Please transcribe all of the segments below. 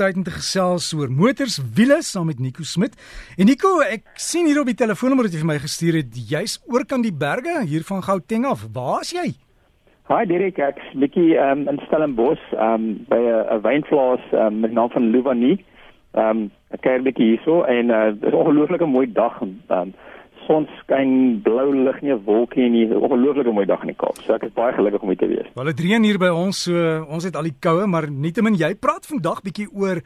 tyd om te gesels oor motors, wiele saam met Nico Smit. En Nico, ek sien hier op die telefoonnommer wat jy vir my gestuur het, jy's oor kan die berge hier van Gauteng af. Waar is jy? Hi Derek, ek's bietjie um, in Stellenbosch, um, by 'n wynplaas um, met naam van Louvanie. Ehm um, ek kyk bietjie hierso en uh, dit is 'n ongelooflike mooi dag. Um, son skyn, blou lig nie 'n wolkie nie. 'n Ongelooflike mooi dag in die Kaap. So ek is baie gelukkig om hier te wees. Wel dit reën hier by ons, so ons het al die koue, maar nietemin jy praat vandag bietjie oor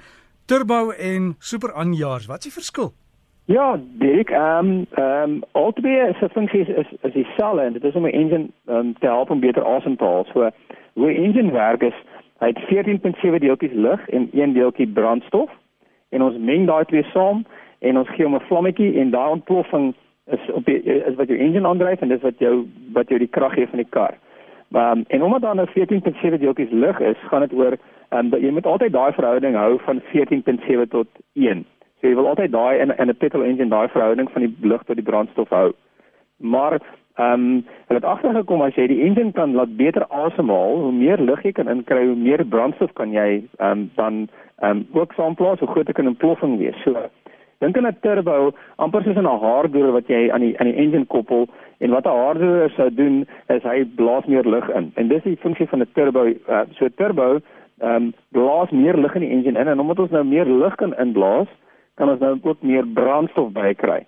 turbo en super aanjaars. Wat is die verskil? Ja, dik. Ehm um, ehm um, albei se funksie is is, dieselfde en dit is om 'n engine um, te help om beter asem te haal. So hoe 'n engine werk is, hy het 14.7 deeltjies lug en een deeltjie brandstof en ons meng daai twee saam en ons gee hom 'n vlammetjie en daai ontploffing is op die, is wat jou engine aandryf en dis wat jou wat jou die krag gee van die kar. Um, en omdat daar nou 14.7 deeltjies lug is, gaan dit oor um, jy moet altyd daai verhouding hou van 14.7 tot 1. So jy wil altyd daai in in 'n petrol engine daai verhouding van die lug tot die brandstof hou. Maar ehm um, hulle het agtergekom as jy die engine kan laat beter asemhaal, hoe meer lug jy kan inkry, hoe meer brandstof kan jy ehm um, dan ehm um, ook saamplaas, hoe groter kan 'n ontploffing wees. So Dink aan 'n turbo, amper soos 'n haardoer wat jy aan die aan die engine koppel en wat 'n haardoer sou doen is hy blaas meer lug in. En dis die funksie van 'n turbo. Uh, so turbo ehm um, blaas meer lug in die engine in en omdat ons nou meer lug kan inblaas, kan ons nou ook meer brandstof bykry.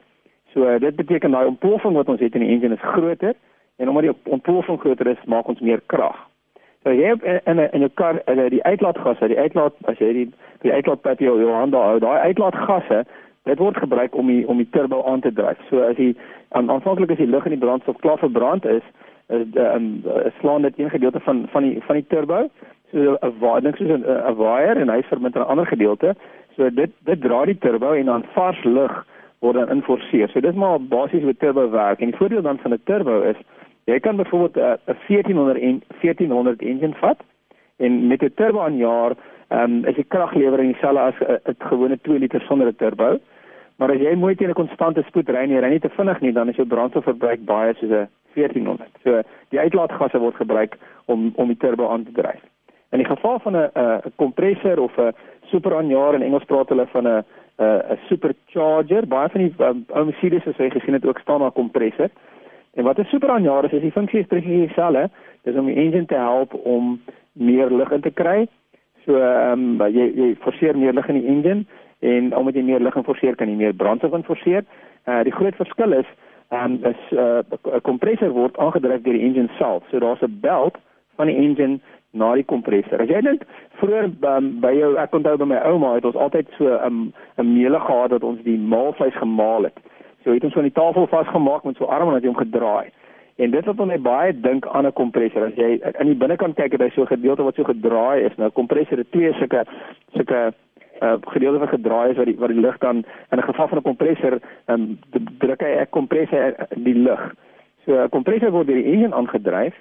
So uh, dit beteken daai ontploffing wat ons het in die engine is groter en omdat die ontploffing groter is, maak ons meer krag. So jy het in 'n in 'n kar die uitlaatgasse, die uitlaat as jy die die uitlaatpyp jou jou hand hou, daai uitlaatgasse Dit word gebruik om die om die turbo aan te dryf. So as die aan aanvanklik as die lug in die brandstof klaar verbrand is, is um, slaan dit een gedeelte van van die van die turbo, so 'n waarding soos 'n 'n wire en hy verminder 'n ander gedeelte. So dit dit dra die turbo en dan vars lug word dan inforceer. So dit is maar basies hoe turbo werk. En die voordeel dan van 'n turbo is jy kan byvoorbeeld 'n 1400 en 1400 engine vat en met 'n turbo aan jaar ehm um, is die kraglewering dieselfde as 'n gewone 2 liter sonder 'n turbo. Maar as jy mooi teen 'n konstante spoed ry en jy ry nie te vinnig nie, dan is jou brandstofverbruik baie soos 'n 1400. So die uitlaatgasse word gebruik om om die turbo aan te dryf. In die geval van 'n 'n kompressor of 'n superaanjaer in Engels praat hulle van 'n 'n supercharger, baie van die um, ou Mercedes as jy gesien het ook staan daar kompressor. En wat 'n superaanjaer is, is die funksie is presies dieselfde. Dit is om die engine te help om meer lug in te kry. So ehm um, jy jy forceer meer lug in die engine en omdat jy meer lig forceer kan jy meer brandstof forceer. Uh die groot verskil is um is uh 'n kompressor word aangedryf deur die engine self. So daar's 'n belt van die engine na die kompressor. As jy dink vroeër um, by jou ek onthou by my ouma het ons altyd so 'n um, 'n meule gehad dat ons die maalvleis gemaal het. So het ons van die tafel vasgemaak met so arm en het jy hom gedraai. En dit wat my baie dink aan 'n kompressor. As jy aan die binnekant kyk, het hy so 'n gedeelte wat so gedraai is. Nou kompressor het twee sulke sulke uh, gedeelte wat gedraai is wat die wat die lug dan in 'n geval van 'n kompressor um, druk hy 'n kompressor die lug. So 'n kompressor word deur die engine aangedryf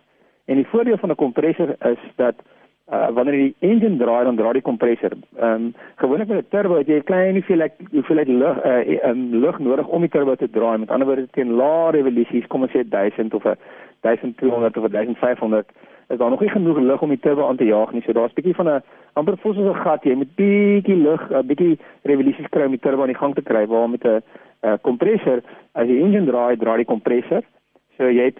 en die voordeel van 'n kompressor is dat uh, wanneer die engine draai dan draai die kompressor. Ehm um, gewoonlik met 'n turbo het jy 'n klein hoeveelheid hoeveelheid lug uh, um, lug nodig om die turbo te draai. Met ander woorde teen lae revolusies, kom ons sê 1000 of 'n 1200 of 1500 is daar nog nie genoeg lug om die turbo aan te jaag nie. So daar's 'n bietjie van 'n amper voel soos 'n gat jy met bietjie lug, 'n bietjie revolusies kry om die turbo aan die gang te kry waar met 'n kompressor as die engine draai, draai die kompressor. So jy het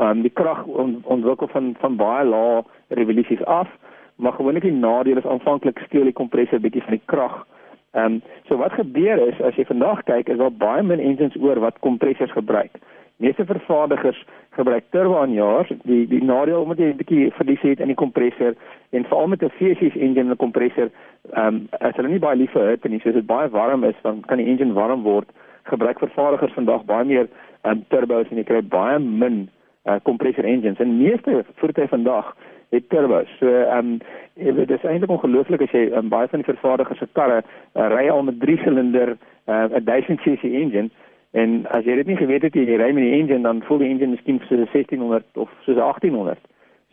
um, die krag on, ontwikkel van van baie lae revolusies af, maar gewoonlik die nadeel is aanvanklik steel die kompressor bietjie van die krag. Ehm um, so wat gebeur is as jy vandag kyk is daar baie min engines oor wat kompressors gebruik. Meeste vervaardigers gebruik turboaanjaars. Die die nadeel omdat jy 'n bietjie verlies het in die kompressor en veral met 'n V6 engine en 'n kompressor, ehm um, as hulle nie baie lief vir hitte nie, soos dit baie warm is, dan kan die engine warm word. Gebruik vervaardigers vandag baie meer ehm um, turbos en jy kry baie min uh, kompressor engines. En meeste voertuie vandag het turbos. So ehm um, dit is eintlik ongelooflik as jy um, baie van die vervaardigers se karre uh, ry al met 3 silinder uh, 'n 1000 cc engine En as jy dit nie geweet het jy ry met die engine dan voel die engine miskien soos 1600 of soos 1800.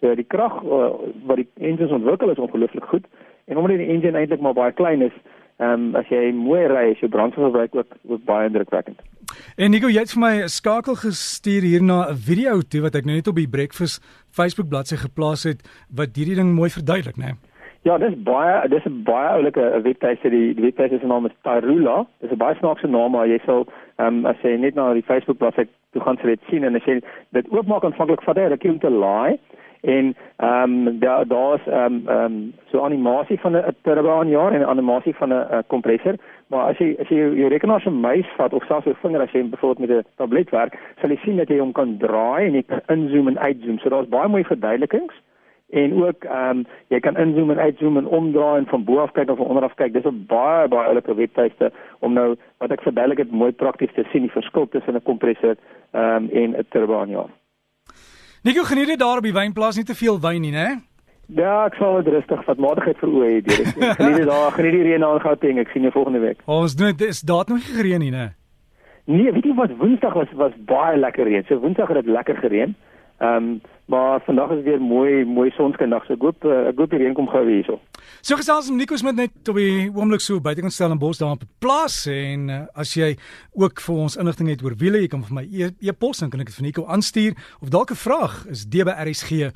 So die krag uh, wat die engines ontwikkel is ongelooflik goed en omdat die engine eintlik maar baie klein is, ehm um, as jy mooi ry, is jou brandstofverbruik ook, ook baie indrukwekkend. En Nico, jy het vir my 'n skakel gestuur hier na 'n video toe wat ek nou net op die Breakfast Facebook bladsy geplaas het wat hierdie ding mooi verduidelik, né? Nee? Ja, dis baie dis 'n baie oulike webtuiste. Die, die webtuiste se naam is Tarula. Dis 'n baie snaakse naam, maar jy sal ehm um, as jy net na die Facebook bladsy toe gaan sal dit sien en as jy dit oopmaak aanvanklik vat hy rukkie om te laai en ehm um, daar daar's ehm um, ehm um, so animasie van 'n turbo aan jaar en 'n animasie van 'n kompressor maar as jy as jy jou rekenaar se muis vat of selfs jou vinger as jy byvoorbeeld met 'n tablet werk sal jy sien dat jy hom kan draai en jy kan inzoom en uitzoom. So daar's baie mooi verduidelikings en ook ehm um, jy kan inzoom en uitzoom en omdraai en van bo af kyk of van onder af kyk. Dis 'n baie baie oulike webtuiste om nou wat ek verduidelik het mooi prakties te sien die verskil tussen 'n kompressor ehm um, en 'n turbaan ja. Nico geniet dit daar op die wynplaas nie te veel wyn nie, né? Ja, ek sal dit rustig vat. Matigheid vir oë hê direk. Geniet dit daar, geniet die reën aan Gauteng. Ek sien jou volgende week. Ons doen dit is daar nog gereën nie, né? Nee, weet jy wat Woensdag was was baie lekker reën. So Woensdag het dit lekker gereën. Ehm um, maar vandag is weer mooi mooi sonskendag. So ek hoop eh, ek hoop die reën kom gou hierso. So gesels met Nico Smit net op die oomblik so buite kan stel in Bos daar op plaas en uh, as jy ook vir ons inligting het oor wiele, jy kan vir my e-pos e dan kan ek dit vir Nico aanstuur of dalk 'n vraag is dbrsg.co.za